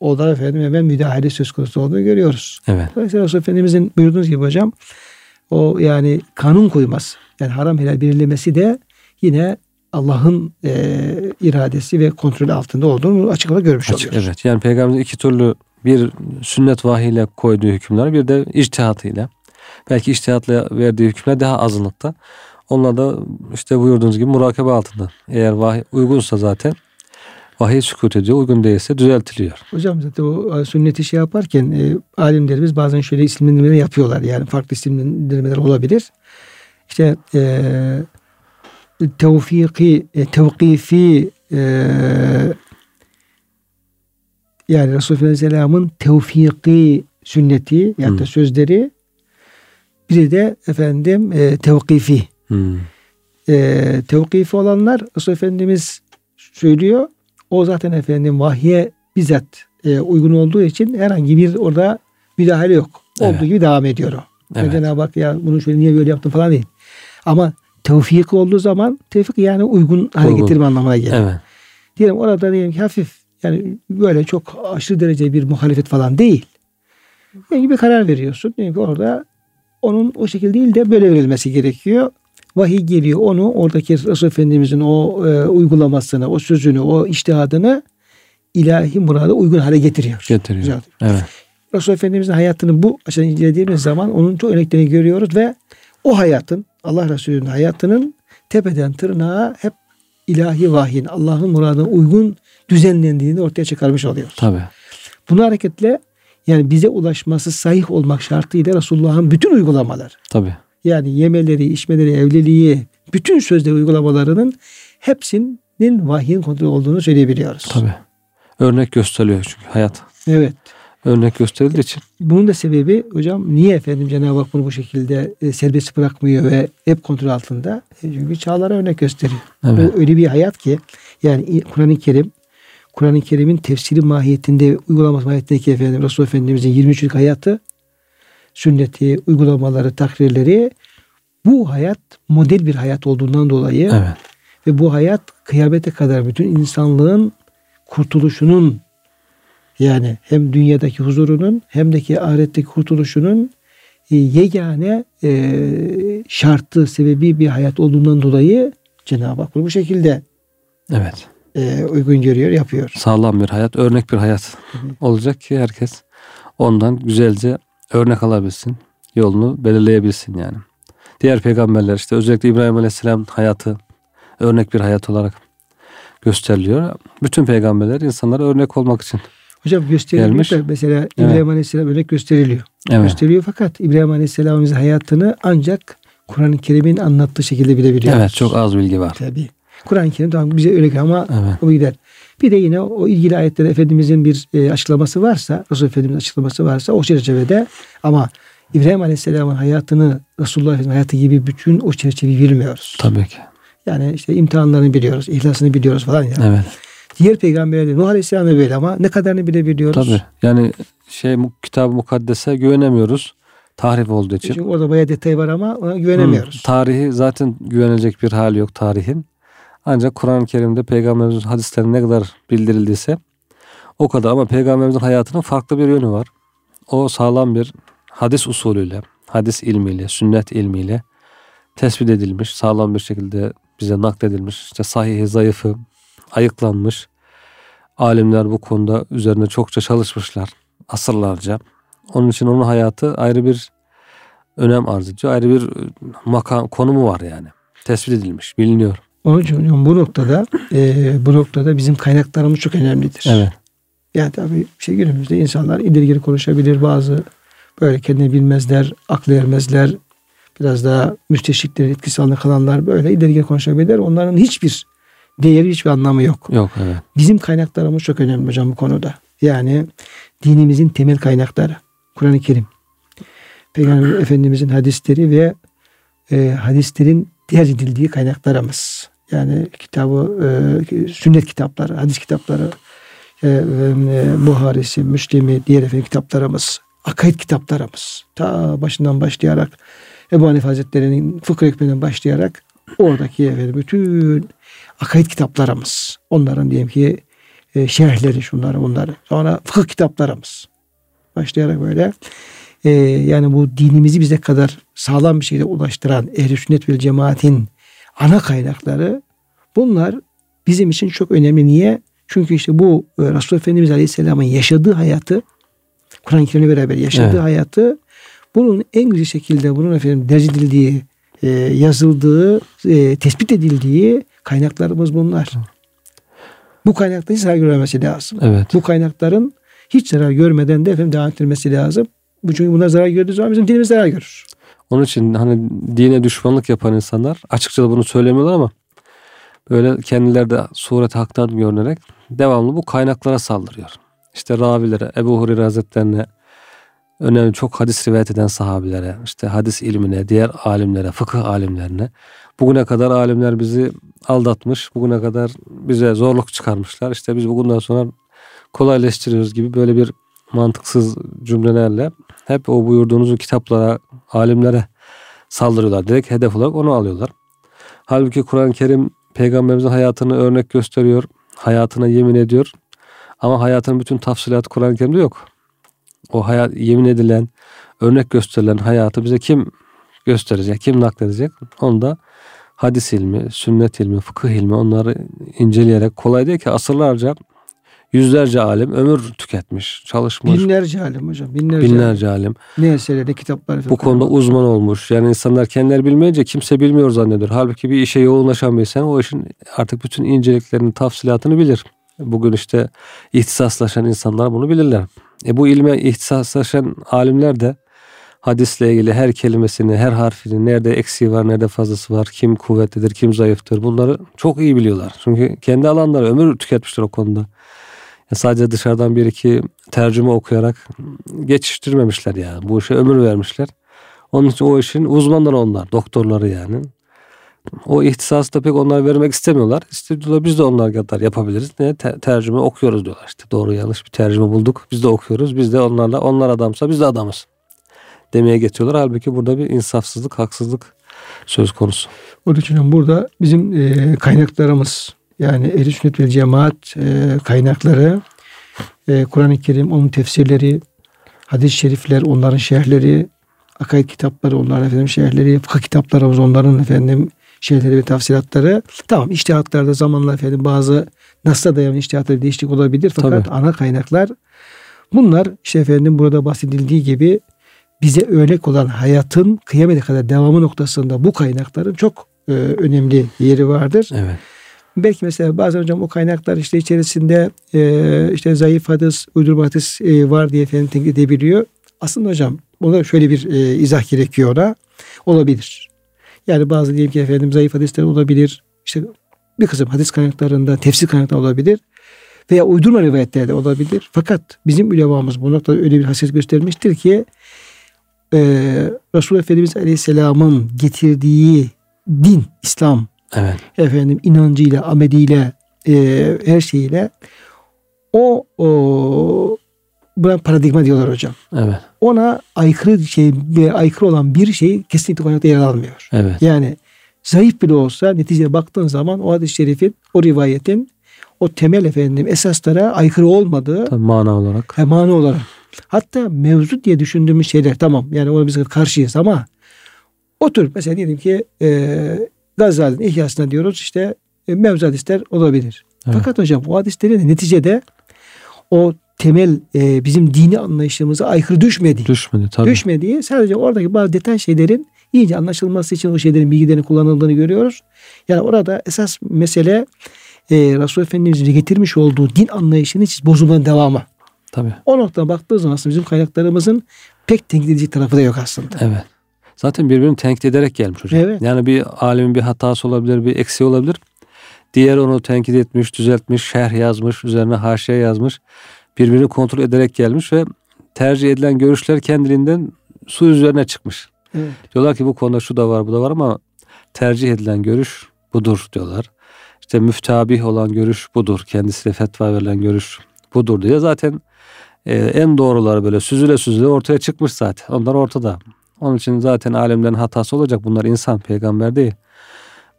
o da efendim hemen müdahale söz konusu olduğunu görüyoruz. Evet. Dolayısıyla Resulullah Efendimizin buyurduğunuz gibi hocam o yani kanun koyması yani haram helal belirlemesi de yine Allah'ın e, iradesi ve kontrolü altında olduğunu açıklıkla görmüş Açık, oluyoruz. Evet yani peygamberin iki türlü bir sünnet vahiyle koyduğu hükümler bir de içtihatıyla. Belki içtihatla verdiği hükümler daha azınlıkta. Onlar da işte buyurduğunuz gibi murakabe altında. Eğer vahiy uygunsa zaten vahiy sükut ediyor. Uygun değilse düzeltiliyor. Hocam zaten o sünneti şey yaparken e, alimlerimiz bazen şöyle isimlendirmeler yapıyorlar. Yani farklı isimlendirmeler olabilir. İşte e, tevfiki, e, tevkifi e, yani Resulullah Aleyhisselam'ın tevfiki sünneti yani da sözleri biri de efendim e, tevkifi. Hmm. E, tevkifi olanlar Resulullah Efendimiz söylüyor. O zaten efendim vahye bizzat e, uygun olduğu için herhangi bir orada müdahale yok. Olduğu evet. gibi devam ediyor o. Evet. Cenab-ı Hak ya bunu şöyle niye böyle yaptın falan değil. Ama tevfik olduğu zaman tevfik yani uygun hale getirme anlamına gelir. Evet. Diyelim orada diyelim ki hafif yani böyle çok aşırı derece bir muhalefet falan değil. Yani bir karar veriyorsun. Diyelim ki orada onun o şekilde değil de böyle verilmesi gerekiyor. Vahiy geliyor onu oradaki Resul Efendimizin o e, uygulamasını, o sözünü, o iştihadını ilahi murada uygun hale getiriyor. Getiriyor. Güzel. Evet. Resul Efendimizin hayatını bu açıdan incelediğimiz zaman onun çok örneklerini görüyoruz ve o hayatın Allah Resulü'nün hayatının tepeden tırnağa hep ilahi vahyin Allah'ın muradına uygun düzenlendiğini ortaya çıkarmış oluyor. Tabii. Buna hareketle yani bize ulaşması sahih olmak şartıyla Resulullah'ın bütün uygulamalar. Tabii. Yani yemeleri, içmeleri, evliliği, bütün sözde uygulamalarının hepsinin vahyin kontrolü olduğunu söyleyebiliyoruz. Tabii. Örnek gösteriyor çünkü hayat. Evet örnek gösterildiği için. Bunun da sebebi hocam niye efendim Cenab-ı Hak bunu bu şekilde e, serbest bırakmıyor ve hep kontrol altında? E, çünkü çağlara örnek gösteriyor. Evet. Bu öyle bir hayat ki yani Kur'an-ı Kerim Kur'an-ı Kerim'in tefsiri mahiyetinde uygulaması mahiyetindeki efendim Resulullah Efendimizin 23 yıllık hayatı sünneti, uygulamaları, takrirleri bu hayat model bir hayat olduğundan dolayı evet. ve bu hayat kıyamete kadar bütün insanlığın kurtuluşunun yani hem dünyadaki huzurunun hem de ki ahiretteki kurtuluşunun e, yegane e, şartı, sebebi bir hayat olduğundan dolayı Cenab-ı Hak bu şekilde evet e, uygun görüyor, yapıyor. Sağlam bir hayat, örnek bir hayat Hı-hı. olacak ki herkes ondan güzelce örnek alabilsin, yolunu belirleyebilsin yani. Diğer peygamberler işte özellikle İbrahim Aleyhisselam hayatı örnek bir hayat olarak gösteriliyor. Bütün peygamberler insanlara örnek olmak için Hocam gösteriliyor da mesela İbrahim evet. Aleyhisselam örnek gösteriliyor. Evet. Gösteriliyor fakat İbrahim Aleyhisselam'ın hayatını ancak Kur'an-ı Kerim'in anlattığı şekilde bilebiliyoruz. Evet çok az bilgi var. Tabii. Kur'an-ı Kerim tamam bize öyle ama Evet. o gider. Bir de yine o ilgili ayetlerde Efendimizin bir e, açıklaması varsa, Resul Efendimizin açıklaması varsa o çerçevede ama İbrahim Aleyhisselam'ın hayatını Resulullah Efendimiz'in hayatı gibi bütün o çerçeveyi bilmiyoruz. Tabii ki. Yani işte imtihanlarını biliyoruz, ihlasını biliyoruz falan ya. Evet. Diğer peygamberler Nuh Aleyhisselam da böyle ama ne kadarını bilebiliyoruz. Tabii. Yani şey kitab-ı mukaddese güvenemiyoruz. Tahrif olduğu için. Çünkü orada bayağı detay var ama ona güvenemiyoruz. Hı, tarihi zaten güvenilecek bir hali yok tarihin. Ancak Kur'an-ı Kerim'de peygamberimizin hadislerine ne kadar bildirildiyse o kadar ama peygamberimizin hayatının farklı bir yönü var. O sağlam bir hadis usulüyle, hadis ilmiyle, sünnet ilmiyle tespit edilmiş, sağlam bir şekilde bize nakledilmiş. İşte sahihi, zayıfı ayıklanmış. Alimler bu konuda üzerine çokça çalışmışlar asırlarca. Onun için onun hayatı ayrı bir önem arz ediyor. Ayrı bir makam konumu var yani. Tespit edilmiş, biliniyor. Onun için hocam bu noktada e, bu noktada bizim kaynaklarımız çok önemlidir. Evet. Yani tabii şey günümüzde insanlar ileri geri konuşabilir bazı böyle kendini bilmezler, aklı ermezler. Biraz daha müsteşriklerin etkisi altında kalanlar böyle ileri geri konuşabilir. Onların hiçbir değeri, hiçbir anlamı yok. Yok evet. Bizim kaynaklarımız çok önemli hocam bu konuda. Yani dinimizin temel kaynakları. Kur'an-ı Kerim. Peygamber Efendimizin hadisleri ve e, hadislerin tercih edildiği kaynaklarımız. Yani kitabı, e, sünnet kitapları, hadis kitapları, e, e, Buharisi, Müslim'i, diğer efendim kitaplarımız, akaid kitaplarımız. Ta başından başlayarak Ebu Hanife Hazretleri'nin fıkıh hükmünden başlayarak oradaki efendim bütün akaid kitaplarımız. Onların diyelim ki e, şerhleri şunları bunları. Sonra fıkıh kitaplarımız. Başlayarak böyle e, yani bu dinimizi bize kadar sağlam bir şekilde ulaştıran ehl sünnet ve cemaatin ana kaynakları bunlar bizim için çok önemli. Niye? Çünkü işte bu e, Resulullah Efendimiz Aleyhisselam'ın yaşadığı hayatı Kur'an-ı Kerim'le beraber yaşadığı Evet. hayatı bunun en güzel şekilde bunun efendim derc edildiği, e, yazıldığı, e, tespit edildiği kaynaklarımız bunlar. Bu kaynakların hiç zarar görmemesi lazım. Evet. Bu kaynakların hiç zarar görmeden de efendim devam ettirilmesi lazım. Çünkü bunlar zarar gördüğü zaman bizim dinimiz zarar görür. Onun için hani dine düşmanlık yapan insanlar açıkça da bunu söylemiyorlar ama böyle kendileri de suret haktan görünerek devamlı bu kaynaklara saldırıyor. İşte ravilere, Ebu Hureyre Hazretlerine, önemli çok hadis rivayet eden sahabilere, işte hadis ilmine, diğer alimlere, fıkıh alimlerine. Bugüne kadar alimler bizi aldatmış, bugüne kadar bize zorluk çıkarmışlar. İşte biz bugünden sonra kolaylaştırıyoruz gibi böyle bir mantıksız cümlelerle hep o buyurduğunuz kitaplara, alimlere saldırıyorlar. Direkt hedef olarak onu alıyorlar. Halbuki Kur'an-ı Kerim peygamberimizin hayatını örnek gösteriyor. Hayatına yemin ediyor. Ama hayatın bütün tafsilatı Kur'an-ı Kerim'de yok. O hayat yemin edilen, örnek gösterilen hayatı bize kim gösterecek, kim nakledecek? Onu da hadis ilmi, sünnet ilmi, fıkıh ilmi onları inceleyerek kolay değil ki asırlarca yüzlerce alim ömür tüketmiş, çalışmış. Binlerce alim hocam. Binlerce, binlerce alim. Ne eserleri, ne kitaplar. Bu konuda uzman olmuş. Yani insanlar kendileri bilmeyince kimse bilmiyor zannediyor. Halbuki bir işe yoğunlaşan bir insan o işin artık bütün inceliklerini, tafsilatını bilir. Bugün işte ihtisaslaşan insanlar bunu bilirler. E bu ilme ihtisaslaşan alimler de hadisle ilgili her kelimesini, her harfini, nerede eksiği var, nerede fazlası var, kim kuvvetlidir, kim zayıftır bunları çok iyi biliyorlar. Çünkü kendi alanları ömür tüketmişler o konuda. Sadece dışarıdan bir iki tercüme okuyarak geçiştirmemişler yani. Bu işe ömür vermişler. Onun için o işin uzmanları onlar, doktorları yani. O ihtisası da pek onlar vermek istemiyorlar. İstiyorlar biz de onlar kadar yapabiliriz. Ne Te- tercüme okuyoruz diyorlar işte. Doğru yanlış bir tercüme bulduk. Biz de okuyoruz. Biz de onlarla onlar adamsa biz de adamız. Demeye getiriyorlar. Halbuki burada bir insafsızlık, haksızlık söz konusu. Onun için burada bizim kaynaklarımız yani ehl sünnet ve cemaat e, kaynakları e, Kur'an-ı Kerim, onun tefsirleri, hadis-i şerifler, onların şerhleri, akaid kitapları, onların efendim şerhleri, fıkıh kitaplarımız, onların efendim şeyleri ve tafsilatları. Tamam iştihatlarda zamanla efendim bazı nasla dayanan iştihatlarda değişiklik olabilir. Fakat Tabii. ana kaynaklar bunlar işte efendim burada bahsedildiği gibi bize örnek olan hayatın kıyamete kadar devamı noktasında bu kaynakların çok e, önemli yeri vardır. Evet. Belki mesela bazen hocam o kaynaklar işte içerisinde e, işte zayıf hadis, uydurma hadis e, var diye efendim tenkit edebiliyor. Aslında hocam ona şöyle bir e, izah gerekiyor ona. Olabilir. Yani bazı diyelim ki efendim zayıf hadisler olabilir. İşte Bir kısım hadis kaynaklarında, tefsir kaynaklarında olabilir. Veya uydurma rivayetlerde olabilir. Fakat bizim ulemamız bu noktada öyle bir hassasiyet göstermiştir ki e, Resulullah Efendimiz Aleyhisselam'ın getirdiği din, İslam, Evet. efendim inancıyla, ameliyle, e, her şeyiyle o, o buna paradigma diyorlar hocam. Evet. Ona aykırı şey aykırı olan bir şey kesinlikle kaynakta yer almıyor. Evet. Yani zayıf bile olsa neticeye baktığın zaman o hadis-i şerifin, o rivayetin o temel efendim esaslara aykırı olmadığı Tabii mana olarak. hem mana olarak. Hatta mevzu diye düşündüğümüz şeyler tamam yani ona biz karşıyız ama otur mesela diyelim ki e, Gazali'nin ihyasına diyoruz işte e, mevzu hadisler olabilir. Evet. Fakat hocam bu hadislerin neticede o temel e, bizim dini anlayışımıza aykırı düşmediği, Düşmedi tabii. düşmediği sadece oradaki bazı detay şeylerin iyice anlaşılması için o şeylerin bilgilerin kullanıldığını görüyoruz. Yani orada esas mesele e, Resulullah Efendimiz'in getirmiş olduğu din anlayışının hiç bozulmanın devamı. Tabii. O noktadan baktığı zaman aslında bizim kaynaklarımızın pek tenkit edici tarafı da yok aslında. Evet. Zaten birbirini tenkit ederek gelmiş hocam. Evet. Yani bir alimin bir hatası olabilir, bir eksiği olabilir. Diğer onu tenkit etmiş, düzeltmiş, şerh yazmış, üzerine haşiye yazmış. Birbirini kontrol ederek gelmiş ve tercih edilen görüşler kendiliğinden su üzerine çıkmış. Evet. Diyorlar ki bu konuda şu da var, bu da var ama tercih edilen görüş budur diyorlar. İşte müftabih olan görüş budur. Kendisiyle fetva verilen görüş budur diye zaten e, en doğruları böyle süzüle süzüle ortaya çıkmış zaten. Onlar ortada. Onun için zaten alemlerin hatası olacak. Bunlar insan, peygamber değil.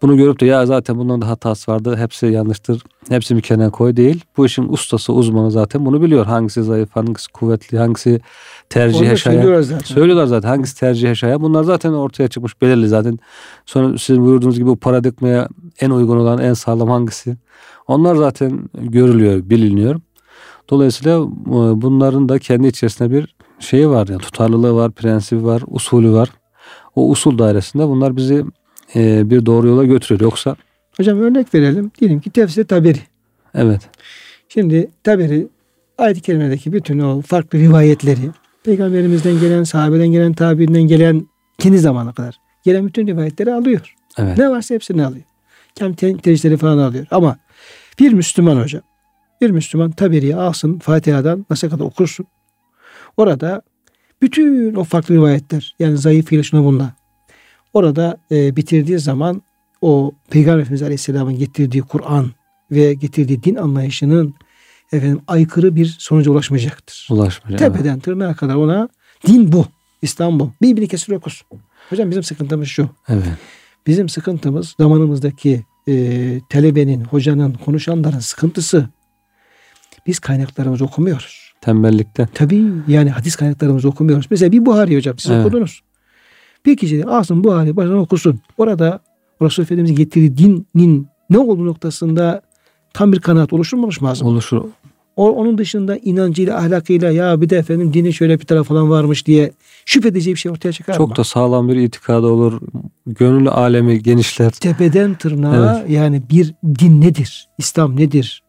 Bunu görüp de ya zaten bunların da hatası vardı. Hepsi yanlıştır. Hepsi bir kenara koy değil. Bu işin ustası, uzmanı zaten bunu biliyor. Hangisi zayıf, hangisi kuvvetli, hangisi tercih şayan. söylüyoruz zaten. Söylüyorlar zaten hangisi tercih şayan. Bunlar zaten ortaya çıkmış belirli zaten. Sonra sizin buyurduğunuz gibi bu paradigmaya en uygun olan en sağlam hangisi? Onlar zaten görülüyor, biliniyor. Dolayısıyla bunların da kendi içerisinde bir şeyi var yani tutarlılığı var, prensibi var, usulü var. O usul dairesinde bunlar bizi e, bir doğru yola götürüyor. Yoksa Hocam örnek verelim. Diyelim ki tefsir taberi. evet, Şimdi taberi ayet-i kerimedeki bütün o farklı rivayetleri peygamberimizden gelen, sahabeden gelen, tabiinden gelen kendi zamana kadar gelen bütün rivayetleri alıyor. evet, Ne varsa hepsini alıyor. Kendi te- tercihleri falan alıyor. Ama bir Müslüman hocam, bir Müslüman taberiyi alsın Fatiha'dan nasıl kadar okursun. Orada bütün o farklı rivayetler yani zayıfıyla şuna bununla orada e, bitirdiği zaman o Peygamber Efendimiz Aleyhisselam'ın getirdiği Kur'an ve getirdiği din anlayışının efendim aykırı bir sonuca ulaşmayacaktır. Evet. Tepeden tırnağa kadar ona din bu, İslam bu. Birbirini kesir okusun. Hocam bizim sıkıntımız şu. evet. Bizim sıkıntımız zamanımızdaki e, telebenin, hocanın, konuşanların sıkıntısı. Biz kaynaklarımızı okumuyoruz. Tembellikten. Tabii yani hadis kaynaklarımızı okumuyoruz. Mesela bir Buhari hocam siz Evet. okudunuz. Bir kişi de alsın Buhari başına okusun. Orada Resulullah Efendimiz'in getirdiği dinin ne olduğu noktasında tam bir kanaat oluşur mu oluşmaz mı? Oluşur. O, onun dışında inancıyla, ahlakıyla ya bir de efendim dinin şöyle bir tarafı falan varmış diye şüphe edeceği bir şey ortaya çıkar mı? Çok da sağlam bir itikadı olur. Gönül alemi genişler. tepeden tırnağa yani bir din nedir? İslam nedir?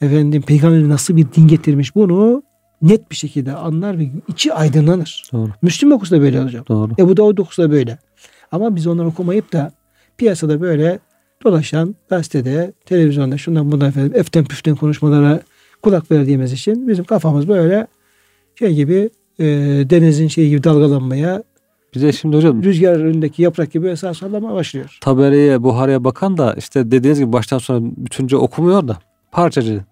Efendim peygamber nasıl bir din getirmiş bunu net bir şekilde anlar ve içi aydınlanır. Doğru. Müslüm okusu da böyle hocam. Doğru. Ebu Davud okusu da böyle. Ama biz onları okumayıp da piyasada böyle dolaşan gazetede, televizyonda şundan bundan efendim eften püften konuşmalara kulak verdiğimiz için bizim kafamız böyle şey gibi e, denizin şeyi gibi dalgalanmaya Bize şimdi hocam rüzgar önündeki yaprak gibi esas sallamaya başlıyor. Taberi'ye, Buhari'ye bakan da işte dediğiniz gibi baştan sona bütünce okumuyor da parçacı.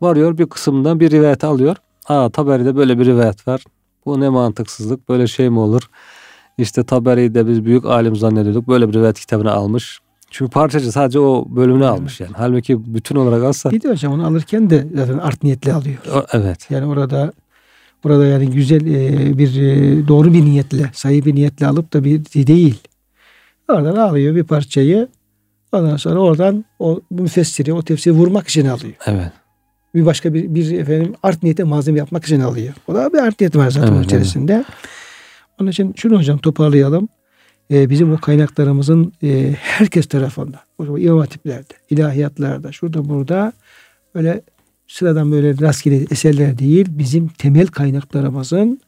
Varıyor bir kısımdan bir rivayet alıyor. Aa Taberi'de böyle bir rivayet var. Bu ne mantıksızlık böyle şey mi olur? İşte Taberi'yi de biz büyük alim zannediyorduk. Böyle bir rivayet kitabını almış. Çünkü parçacı sadece o bölümünü almış yani. Halbuki bütün olarak alsa. Bir de hocam onu alırken de zaten art niyetli alıyor. O- Evet. Yani orada burada yani güzel e, bir e, doğru bir niyetle, sayı bir niyetle alıp da bir değil. Oradan alıyor bir parçayı. Ondan sonra oradan o müfessiri, o tefsiri vurmak için alıyor. Evet. Bir başka bir, bir efendim art niyete malzeme yapmak için alıyor. O da bir art niyeti var zaten Evet, onun içerisinde. Onun için şunu hocam toparlayalım. Ee, bizim o kaynaklarımızın e, herkes tarafından, imam hatiplerde, ilahiyatlarda, şurada burada böyle sıradan böyle rastgele eserler değil, bizim temel kaynaklarımızın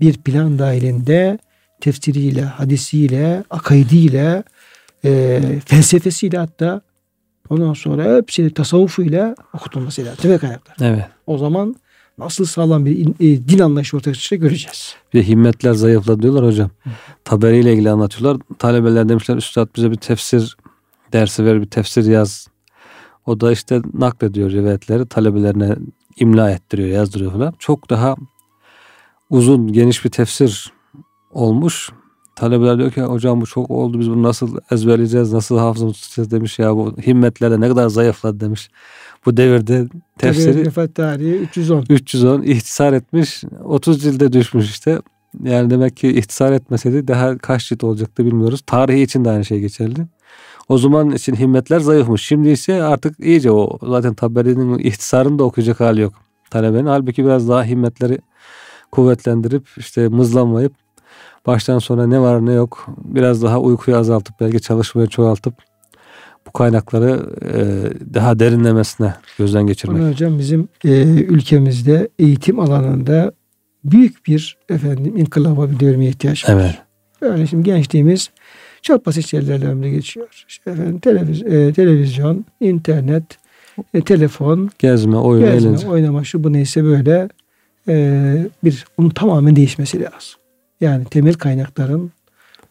bir plan dahilinde tefsiriyle, hadisiyle, akaidiyle, e, felsefesiyle hatta Ondan sonra hepsini tasavvufuyla okutulması lazım. Temel kaynaklar. Evet. O zaman nasıl sağlam bir e, din anlayışı ortaya çıkacak göreceğiz. Bir de himmetler zayıfladı diyorlar hocam. Taberi ile ilgili anlatıyorlar. Talebeler demişler üstad bize bir tefsir dersi ver bir tefsir yaz. O da işte naklediyor rivayetleri talebelerine imla ettiriyor yazdırıyor falan. Çok daha uzun geniş bir tefsir olmuş. Talebeler diyor ki hocam bu çok oldu biz bunu nasıl ezberleyeceğiz nasıl hafızamızı tutacağız demiş ya bu himmetlerle ne kadar zayıfladı demiş. Bu devirde tefsiri vefat tarihi 310. 310 ihtisar etmiş 30 cilde düşmüş işte. Yani demek ki ihtisar etmeseydi daha kaç cilt olacaktı bilmiyoruz. Tarihi için de aynı şey geçerli. O zaman için himmetler zayıfmış. Şimdi ise artık iyice o zaten Taberi'nin ihtisarını da okuyacak hali yok talebenin. Halbuki biraz daha himmetleri kuvvetlendirip işte mızlanmayıp baştan sona ne var ne yok biraz daha uykuyu azaltıp belki çalışmayı çoğaltıp bu kaynakları e, daha derinlemesine gözden geçirmek. Onu hocam bizim e, ülkemizde eğitim alanında büyük bir efendim inkılaba bir dönmeye ihtiyaç var. Evet. Böyle şimdi gençliğimiz çok basit şeylerle ömrü geçiyor. İşte efendim televiz, e, televizyon, internet, e, telefon, Gezme, oyun, gezme, eğlence. oynama şu bu neyse böyle e, bir bunun tamamen değişmesi lazım. Yani temel kaynakların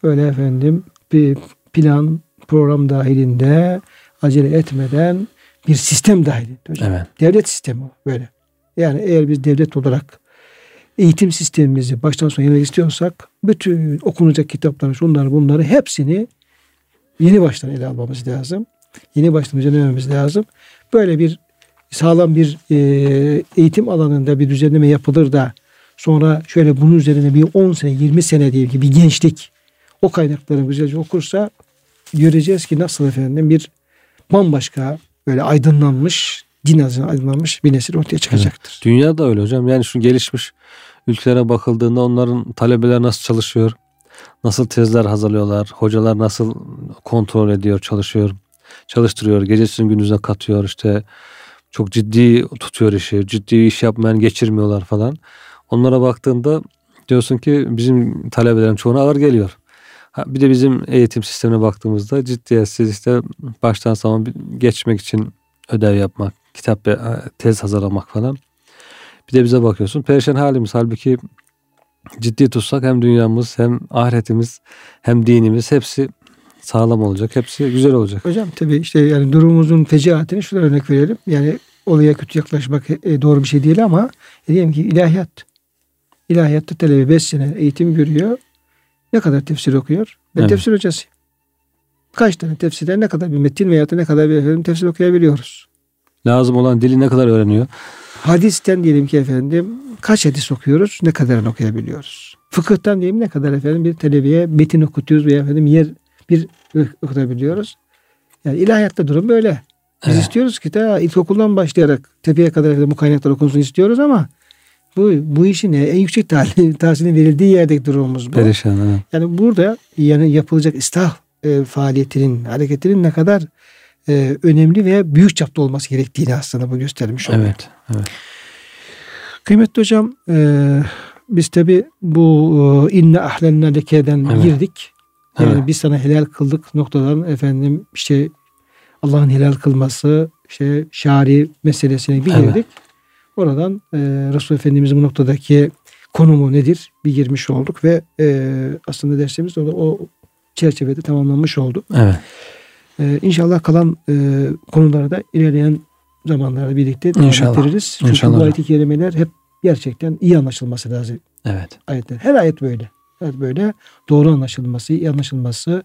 böyle efendim bir plan program dahilinde acele etmeden bir sistem dahilinde hocam. Evet. Devlet sistemi böyle. Yani eğer biz devlet olarak eğitim sistemimizi baştan sona yemek istiyorsak bütün okunacak kitapları şunları bunları hepsini yeni baştan ele almamız lazım. Yeni baştan düzenlememiz lazım. Böyle bir sağlam bir e, eğitim alanında bir düzenleme yapılır da sonra şöyle bunun üzerine bir 10 sene 20 sene diyelim ki bir gençlik o kaynakları güzelce okursa göreceğiz ki nasıl efendim bir bambaşka böyle aydınlanmış din azına aydınlanmış bir nesil ortaya çıkacaktır. Dünya da öyle hocam. Yani şu gelişmiş ülkelere bakıldığında onların talebeler nasıl çalışıyor? Nasıl tezler hazırlıyorlar? Hocalar nasıl kontrol ediyor, çalışıyor? Çalıştırıyor. Gecesini gündüzüne katıyor. işte çok ciddi tutuyor işi. Ciddi iş yapmayan geçirmiyorlar falan. Onlara baktığında diyorsun ki bizim talebelerin çoğuna ağır geliyor. Bir de bizim eğitim sistemine baktığımızda ciddiyetsiz işte baştan sona geçmek için ödev yapmak, kitap ve tez hazırlamak falan. Bir de bize bakıyorsun perişan halimiz. Halbuki ciddi tutsak hem dünyamız hem ahiretimiz hem dinimiz hepsi sağlam olacak. Hepsi güzel olacak. Hocam tabii işte yani durumumuzun fecaatini şuna örnek verelim. Yani olaya kötü yaklaşmak e, doğru bir şey değil ama e, diyelim ki ilahiyat. İlahiyatta talebe 5 sene eğitim görüyor. Ne kadar tefsir okuyor? Ben Evet. tefsir hocasıyım. Kaç tane tefsirden ne kadar bir metin veya ne kadar bir efendim tefsir okuyabiliyoruz? Lazım olan dili ne kadar öğreniyor? Hadisten diyelim ki efendim kaç hadis okuyoruz? Ne kadarını okuyabiliyoruz? Fıkıhtan diyelim ne kadar efendim bir talebeye metin okutuyoruz veya efendim yer bir okutabiliyoruz. Yani ilahiyatta durum böyle. Biz Evet. istiyoruz ki ta ilkokuldan başlayarak tepeye kadar efendim bu kaynaklar okunsun istiyoruz ama bu bu işin en yüksek tahsil, tahsilin verildiği yerdeki durumumuz bu. Perişan. evet. Yani burada yani yapılacak ıslah e, faaliyetinin, hareketinin ne kadar e, önemli ve büyük çapta olması gerektiğini aslında bu göstermiş oluyor. Evet. evet. Kıymetli hocam e, biz tabi bu e, inne ahlenna lekeden Evet. girdik. Yani Evet. biz sana helal kıldık noktadan efendim işte Allah'ın helal kılması işte şari meselesine bir Evet. Oradan e, Resul Efendimiz'in bu noktadaki konumu nedir bir girmiş olduk ve e, aslında dersimiz orada o çerçevede tamamlanmış oldu. Evet. E, inşallah kalan e, konuları da ilerleyen zamanlarda birlikte devam İnşallah. ettiririz. Çünkü İnşallah bu ayet-i kerimeler hep gerçekten iyi anlaşılması lazım Evet. ayetler. Her ayet böyle. Her böyle doğru anlaşılması, iyi anlaşılması,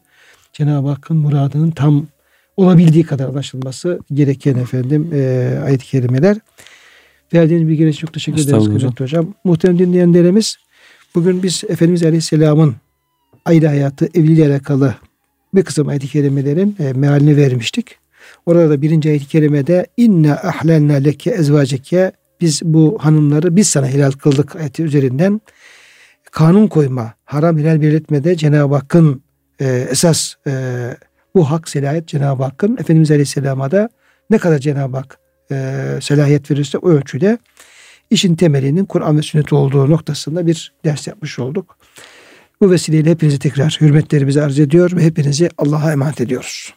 Cenab-ı Hakk'ın muradının tam olabildiği kadar anlaşılması gereken efendim e, ayet-i kerimeler. Verdiğiniz bilgiler için çok teşekkür ederiz kıymetli hocam. Muhterem dinleyenlerimiz bugün biz Efendimiz Aleyhisselam'ın aile hayatı, evliliği alakalı bir kısım ayet-i kerimelerin e, mealini vermiştik. Orada da birinci ayet-i kerimede inna ahlenna leke ezvaceke biz bu hanımları biz sana helal kıldık ayeti üzerinden kanun koyma, haram helal belirtmede Cenab-ı Hakk'ın e, esas e, bu hak selahiyet Cenab-ı Hakk'ın Efendimiz Aleyhisselam'a da ne kadar Cenab-ı Hak e, selahiyet verirse o ölçüde işin temelinin Kur'an ve sünnet olduğu noktasında bir ders yapmış olduk. Bu vesileyle hepinizi tekrar hürmetlerimizi arz ediyor ve hepinizi Allah'a emanet ediyoruz.